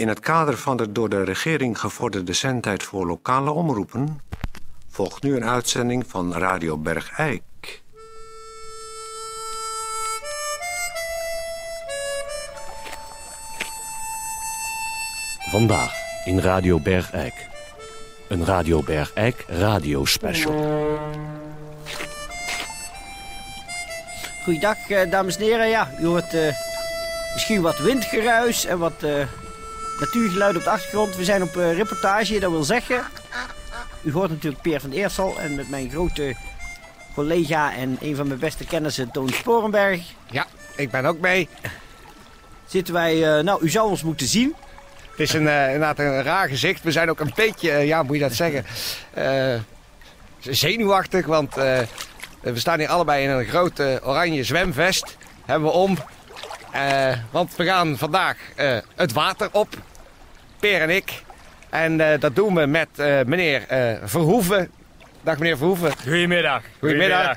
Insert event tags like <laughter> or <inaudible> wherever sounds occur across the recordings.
In het kader van de door de regering gevorderde zendtijd voor lokale omroepen... volgt nu een uitzending van Radio Bergijk. Vandaag in Radio Bergijk. Een Radio Bergijk radiospecial. Goeiedag, eh, dames en heren. Ja, u hoort eh, misschien wat windgeruis en wat eh, natuurgeluid op de achtergrond. We zijn op eh, reportage, dat wil zeggen... U hoort natuurlijk Peer van Eersel en met mijn grote collega en een van mijn beste kennissen, Toon Sporenberg, Ja, ik ben ook mee. zitten wij... eh, nou, u zou ons moeten zien. Het is een, eh, inderdaad een raar gezicht. We zijn ook een beetje, ja, moet je dat zeggen, zenuwachtig. Want we staan hier allebei in een grote oranje zwemvest. Hebben we om. Want we gaan vandaag het water op. Peer en ik. En eh, dat doen we met eh, meneer eh, Verhoeven. Dag meneer Verhoeven. Goedemiddag. Goedemiddag.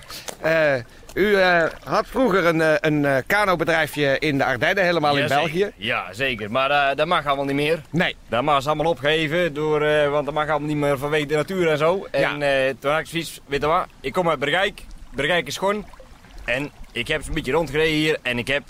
U had vroeger een, een kanobedrijfje in de Ardennen, helemaal in. België. Ja, zeker. Maar dat mag allemaal niet meer. Nee. Dat mag ze allemaal opgeven, door, want dat mag allemaal niet meer vanwege de natuur en zo. En eh, toen had ik zoiets, weet je wat, ik kom uit Bergijk. Bergijk is schoon. En ik heb een beetje rondgereden hier en ik heb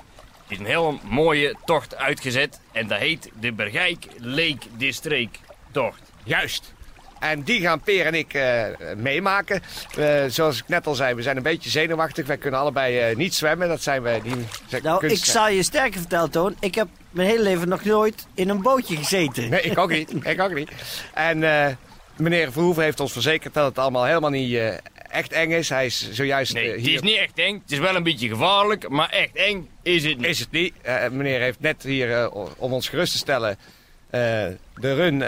is een hele mooie tocht uitgezet. En dat heet de Bergijk Lake District tocht. Juist. En die gaan Peer en ik eh, meemaken. Eh, zoals ik net al zei, we zijn een beetje zenuwachtig. Wij kunnen allebei eh, niet zwemmen. Dat zijn we die zijn Nou, ik zal je sterker vertellen, Toon. Ik heb mijn hele leven nog nooit in een bootje gezeten. Nee, ik ook niet. ik ook niet. En eh, meneer Verhoeven heeft ons verzekerd dat het allemaal helemaal niet eh, echt eng is. Hij is zojuist Nee, eh, het is niet echt eng. Het is wel een beetje gevaarlijk, maar echt eng is het niet. Is het niet. Eh, meneer heeft net hier, eh, om ons gerust te stellen, de run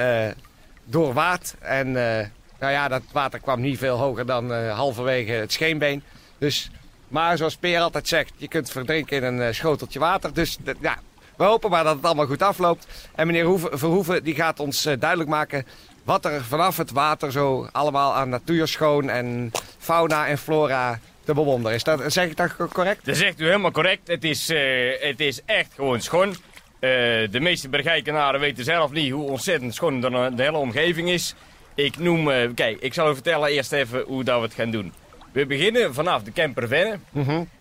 doorwaad. En nou ja, dat water kwam niet veel hoger dan halverwege het scheenbeen. Dus, maar zoals Peer altijd zegt, je kunt verdrinken in een schoteltje water. Dus ja, we hopen maar dat het allemaal goed afloopt. En meneer Hoeven, Verhoeven die gaat ons duidelijk maken wat er vanaf het water zo allemaal aan natuurschoon en fauna en flora te bewonderen is. Dat, zeg ik dat correct? Dat zegt u helemaal correct. Het is, eh, het is echt gewoon schoon. Eh, de meeste Bergijkenaren weten zelf niet hoe ontzettend schoon de, de hele omgeving is. Ik noem... eh, kijk, ik zal u vertellen eerst even hoe dat we het gaan doen. We beginnen vanaf de Kempervenne.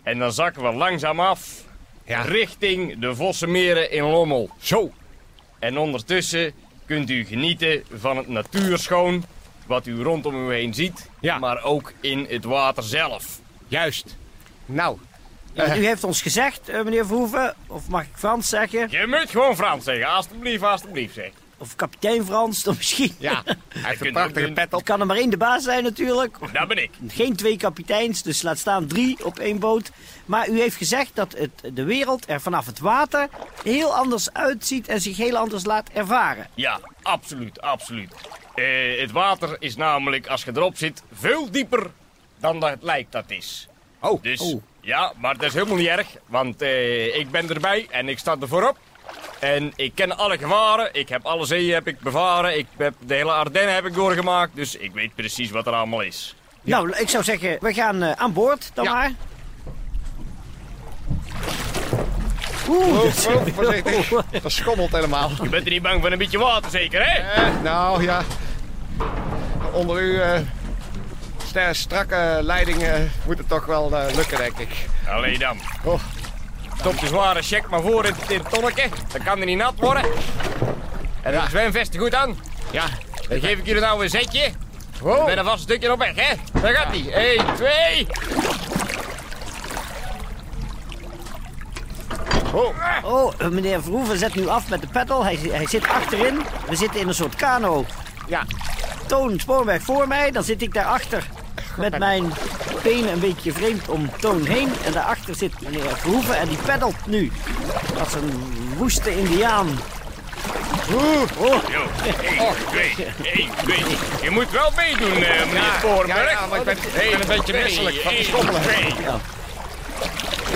En dan zakken we langzaam af Ja. richting de Vossenmeren in Lommel. Zo. En ondertussen kunt u genieten van het natuurschoon... wat u rondom u heen ziet, Ja. maar ook in het water zelf. Juist. Nou, u heeft ons gezegd, eh, meneer Verhoeven, of mag ik Frans zeggen? Je moet gewoon Frans zeggen, alstublieft, alstublieft zeg. Of kapitein Frans, dan misschien. ja, <laughs> hij heeft een prachtige pet op. kan er maar één de baas zijn natuurlijk. Dat ben ik. Geen twee kapiteins, dus laat staan drie op één boot. Maar u heeft gezegd dat het, de wereld er vanaf het water heel anders uitziet en zich heel anders laat ervaren. Ja, absoluut, absoluut. Eh, het water is namelijk, als je erop zit, veel dieper dan dat het lijkt dat is. Oh, Dus Oh. ja, maar dat is helemaal niet erg, want eh, ik ben erbij en ik sta er voorop. En ik ken alle gevaren, ik heb alle zeeën heb ik bevaren, ik heb de hele Ardennen heb ik doorgemaakt, dus ik weet precies wat er allemaal is. Nou, ik zou zeggen, we gaan eh, aan boord dan Ja. maar. Oeh, oh, dat- oh, voorzichtig. Dat schommelt helemaal. Je bent er niet bang voor een beetje water zeker, hè? Eh, nou ja, onder uw eh, ster- strakke leiding eh, moet het toch wel eh, lukken, denk ik. Allee dan. Oh, Stop de zware check maar voor in het tonnetje, dan kan hij niet nat worden. En de zwemvesten goed aan. ja. Dan geef ik jullie nou een zetje. Wow. Met een vast stukje op weg, hè? Daar gaat hij. 1, 2. Oh, oh, meneer Verhoeven zet nu af met de peddel. Hij, hij zit achterin. We zitten in een soort kano. ja. Toon Spoorweg voor mij, dan zit ik daarachter met mijn benen een beetje vreemd om Toon heen. En daarachter zit meneer Verhoeven en die peddelt nu. Als een woeste indiaan. Jo, 1, 2, 1, 2. Je moet wel meedoen, eh, meneer Sporenberg. ja, ja, maar ik ben- ik ben een beetje misselijk van het schommelen.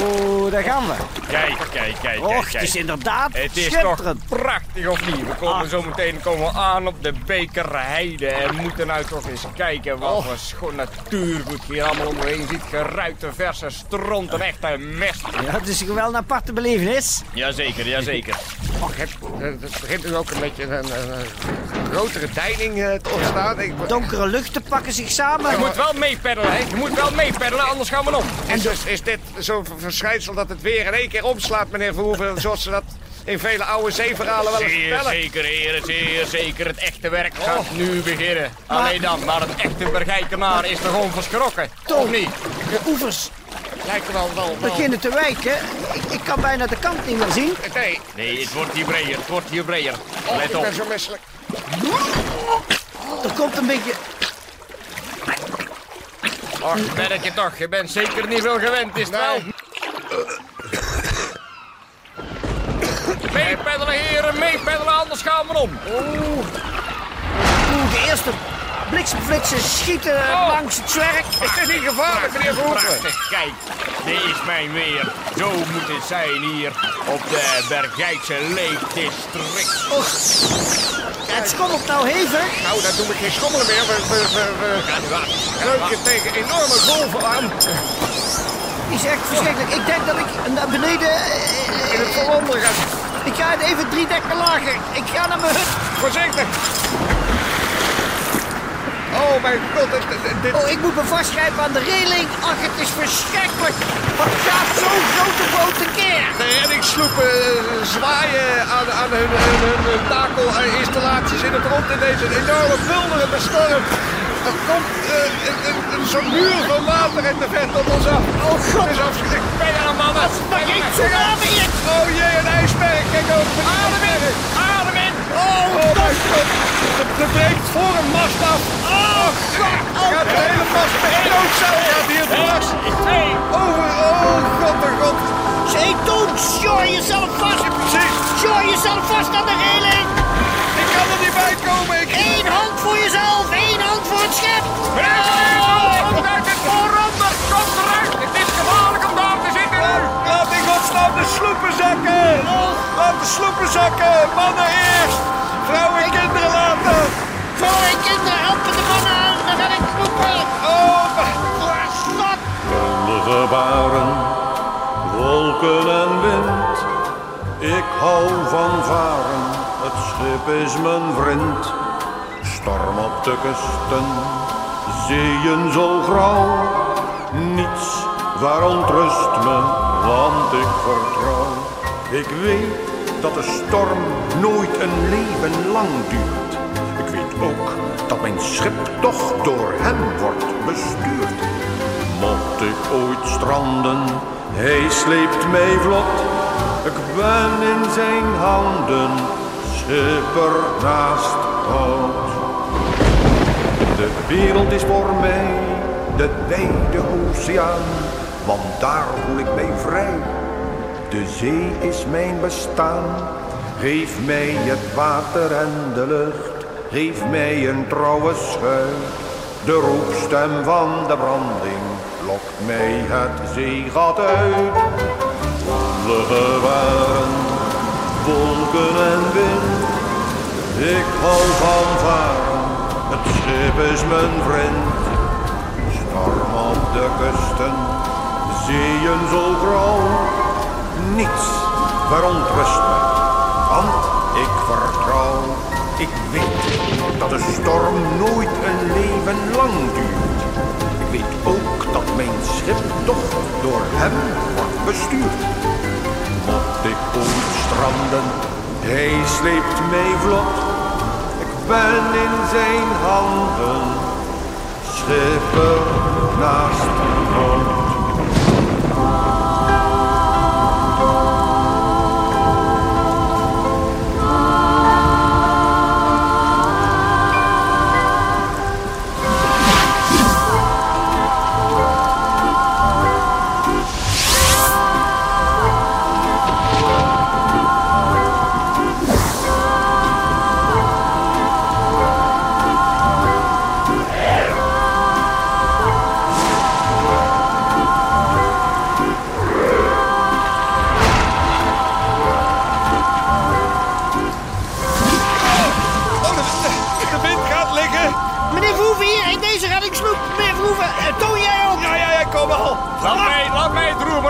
Oeh, daar gaan we. Kijk, kijk, kijk, Och, kijk, het is inderdaad Het is toch prachtig of niet? We komen Ah. zo meteen komen we aan op de Bekerheide en moeten nou toch eens kijken wat Oh. voor schoon natuurgoed hier allemaal omheen ziet. Geruite verse stront en echte mest. Ja, het is wel een aparte belevenis. Jazeker, jazeker. Och, heb, er begint nu ook een beetje een, een, een grotere deining eh, te ontstaan. Ik, Donkere luchten pakken zich samen. Je moet wel meepeddelen, hè? Je moet wel meepeddelen, anders gaan we om. is, dus- is dit zo'n verschijnsel dat het weer in één keer omslaat, meneer Verhoeven, zoals ze dat in vele oude zeeverhalen wel eens Zeer vertellen? zeker, heren, zeer zeker. Het echte werk gaat nu beginnen. Alleen dan, maar het echte bergijkenaar is er gewoon verschrokken. Of niet? De oevers Lijkt wel wel... wel... beginnen te wijken. Ik, ik kan bijna de kant niet meer zien. Nee, Nee, het wordt hier breder, het wordt hier breder. oh, Let ik op. ben zo misselijk. Er komt een beetje... Ach, merk toch, je bent zeker niet veel gewend, is het wel? Meepeddelen, anders gaan we om. Oeh, de eerste bliksemflitsen schieten Oh. langs het zwerk. Is dit niet gevaarlijk, meneer Verhoeven? Prachtig, kijk, dit is mijn weer. Zo moet het zijn hier op de Bergijkse Leekdistrict. Och, het schommelt nou hevig. Nou, dat doe ik geen schommelen meer. We, we, we, we Ga leuken tegen enorme golven aan. is echt verschrikkelijk. Ik denk dat ik naar beneden... eh, In het verwonderen gaan. Ik ga even drie dekken lager. Ik ga naar mijn hut. Voorzichtig. Oh mijn god, dit, Oh, ik moet me vastgrijpen aan de reling. Ach, het is verschrikkelijk. Wat gaat zo'n grote boot tekeer? de reddingssloepen eh, zwaaien aan, aan hun, hun, hun, takelinstallaties in het rond in deze enorme bulderende storm. Er komt eh, een, een, een zo'n muur van water in de verte op ons af. Oh god, het is. Ben je aan mannen? Maar ik tsunami hier. Oh jee, een ijsberg. Kijk ook. Adem in, adem in. Oh, mijn god. Het het breekt voor een mast af. Oh god. Gaat de hele mast met doodzeil gaat hier dwars. Over, oh god, oh god. Zee, Toon, sjor jezelf vast. Precies. Sjor jezelf vast aan de reling. Één hand voor het schip. Komt uit het vooronder, komt eruit. Het is gevaarlijk om daar te zitten. Laat in godsnaam de sloepen zakken. Laat de sloepen zakken. Mannen eerst. Vrouwen en kinderen later. Vrouwen en kinderen helpen de mannen aan. Dan ga ik roepen. Oh, Stop. gebaren, wolken en wind. Ik hou van varen, het schip is mijn vriend. Storm op de kusten, zeeën zo grauw. Niets verontrust me, want ik vertrouw. Ik weet dat de storm nooit een leven lang duurt. Ik weet ook dat mijn schip toch door hem wordt bestuurd. Mocht ik ooit stranden, hij sleept mij vlot. Ik ben in zijn handen, schipper naast God. De wereld is voor mij de wijde oceaan, want daar voel ik mij vrij. De zee is mijn bestaan. Geef mij het water en de lucht. Geef mij een trouwe schuit. De roepstem van de branding lokt mij het zeegat uit. Volle gewaren, wolken en wind. Ik hou van varen, schip is mijn vriend. Storm op de kusten, zeeën zo grauw. Niets verontrust me, want ik vertrouw. Ik weet dat de storm nooit een leven lang duurt. Ik weet ook dat mijn schip toch door hem wordt bestuurd. Mocht ik ooit stranden, hij sleept mij vlot. Ben in zijn handen, schipper naast oh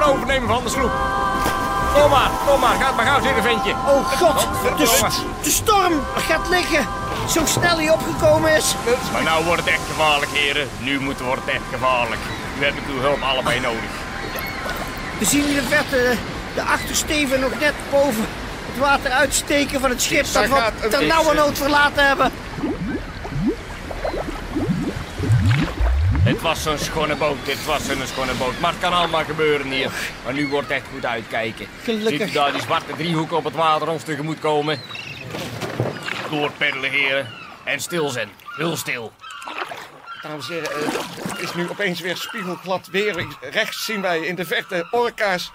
overnemen van de sloep. Kom maar, kom maar. Ga maar gauw zitten, ventje. Oh god, de, st- de storm gaat liggen. Zo snel hij opgekomen is. Maar nou wordt het echt gevaarlijk, heren. Nu moet wordt het echt gevaarlijk. Nu heb ik uw hulp allebei nodig. We zien in de verte de achtersteven nog net boven het water uitsteken van het schip dat we ter beetje. nauwe nood verlaten hebben. Het was een schone boot, dit was een schone boot. Maar het kan allemaal gebeuren hier. Maar nu wordt het echt goed uitkijken. Gelukkig. Ziet u daar die zwarte driehoek op het water ons tegemoet komen? Doorpeddelen, heren. En stil zijn. Heel stil. Dames en heren, eh, het is nu opeens weer spiegelglad weer. Rechts zien wij in de verte orka's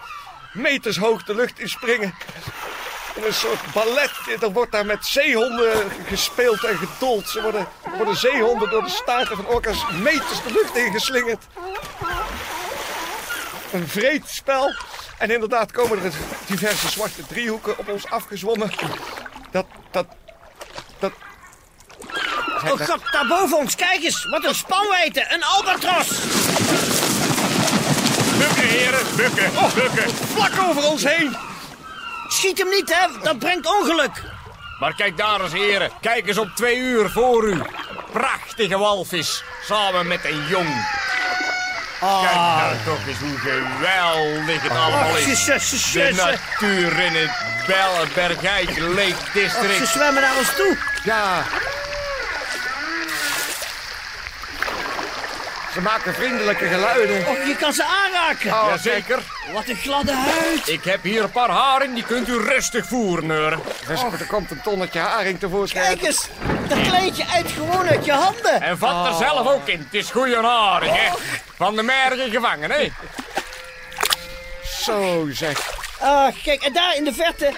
meters hoog de lucht in springen. In een soort ballet. Er wordt daar met zeehonden gespeeld en gedold. Ze worden, worden zeehonden door de staarten van orka's meters de lucht ingeslingerd. Een vreed spel. En inderdaad komen er diverse zwarte driehoeken op ons afgezwommen. Dat, dat, dat... Oh god, daar boven ons, kijk eens. Wat een spanwijdte, een albatros. Bukken, heren. Bukken. Bukken. Vlak over ons heen! Schiet hem niet, hè. Dat brengt ongeluk. Maar kijk daar eens, heren. Kijk eens op twee uur voor u. Prachtige walvis. Samen met een jong. Kijk nou toch eens hoe geweldig het allemaal Och, is. ze, ze, ze, De ze, natuur in het Belle Bergijk Lake och, ze District. zwemmen naar ons toe. Ja. Ze maken vriendelijke geluiden. Och, je kan ze aanraken. Oh, Jazeker. Wat een gladde huid. Ik heb hier een paar haren, die kunt u rustig voeren. Dus er komt een tonnetje haring tevoorschijn. Kijk eens, dat kleintje uit gewoon uit je handen. En vat er zelf ook in. Het is goede haring, hè. Van de merige gevangen, hè. Zo zeg. Ah, kijk, en daar in de verte.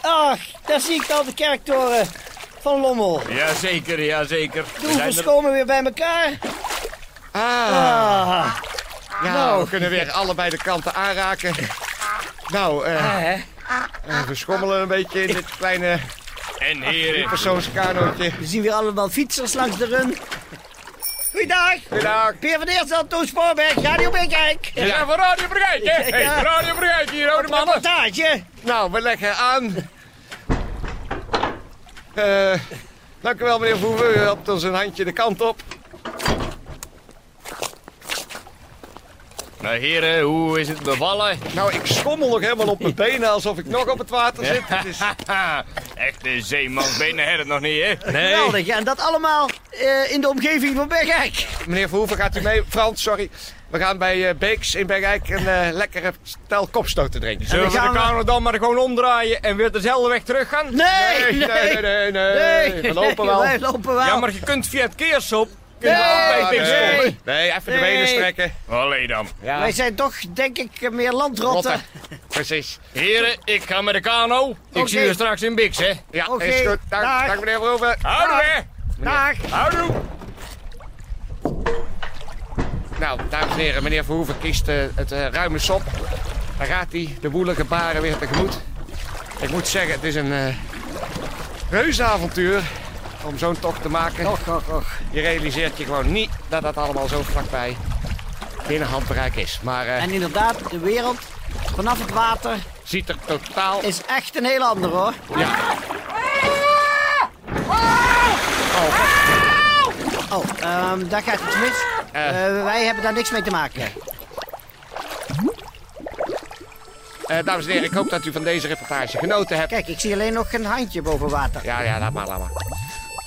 Ach, daar zie ik al de kerktoren van Lommel. Jazeker, jazeker. De oevers komen weer bij elkaar. Ah, Ah, ja, nou. we kunnen weer allebei de kanten aanraken. Nou, eh, eh, we schommelen een beetje in dit kleine En heren, persoonskanootje. We zien weer allemaal fietsers langs de run. Goeiedag. Goedendag. Peer van Eerstel, Toon Spoorberg, Radio Beekijk. we zijn van Radio Brigijk, hè? Hey, Ja. Radio Brigijk hier, oude mannen. Reportage. Nou, we leggen aan. Eh, dank u wel, meneer Voeven. U helpt ons een handje de kant op. Nou, heren, hoe is het bevallen? Nou, ik schommel nog helemaal op mijn benen alsof ik nog op het water zit. Het is... <laughs> Echte zeemansbenen hebben het nog niet, hè? Geweldig. Ja, en dat allemaal eh, in de omgeving van Bergijk. Meneer Verhoeven, gaat u mee? Frans, sorry. We gaan bij eh, Beeks in Bergijk een eh, lekkere stel kopstoten drinken. Zullen we de gaan we- kano dan maar gewoon omdraaien en weer dezelfde weg terug gaan? Nee, nee, nee, nee, nee. We lopen <laughs> wel. Wij lopen wel. Ja, maar je kunt via het keersop. Kun je Nee, ook Bix nee. Nee, even de benen strekken. Allee dan. Ja, Wij zijn toch, denk ik, meer landrotten. rotten. Precies. Heren, ik ga met de kano. Ik zie je straks in Bix, hè? Ja, Oké, is goed. Dank, dag. dank meneer Verhoeven. Houdoe, hè? Dag. Houdoe. Nou, dames en heren, meneer Verhoeven kiest eh, het eh, ruime sop. Daar gaat hij de woelige baren weer tegemoet. Ik moet zeggen, het is een eh reuzenavontuur om zo'n tocht te maken. Och, och, och. Je realiseert je gewoon niet dat dat allemaal zo vlakbij binnen handbereik is. Maar eh, En inderdaad, de wereld vanaf het water ziet er totaal... is echt een heel ander hoor. Ja, Oh, ehm, daar gaat iets mis. Eh. Eh, wij hebben daar niks mee te maken. eh, dames en heren, ik hoop dat u van deze reportage genoten hebt. Kijk, ik zie alleen nog een handje boven water. Ja, ja, laat maar, laat maar.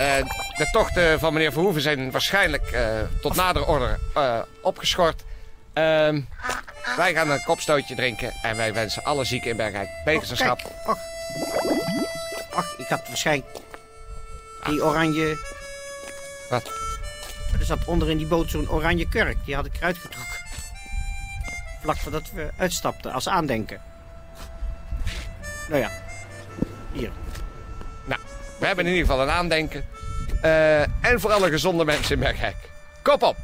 Eh, de tochten van meneer Verhoeven zijn waarschijnlijk eh, tot nader orde eh, opgeschort. Ehm, wij gaan een kopstootje drinken en wij wensen alle zieken in Bergijk beterschap. Och. Ach, ik had waarschijnlijk die oranje... Wat? Er zat onder in die boot zo'n oranje kurk. Die had ik eruit getrokken. Vlak voordat we uitstapten, als aandenken. Nou ja, hier. Nou, we hebben in ieder geval een aandenken. Eh, en voor alle gezonde mensen in Bergijk. Kop op!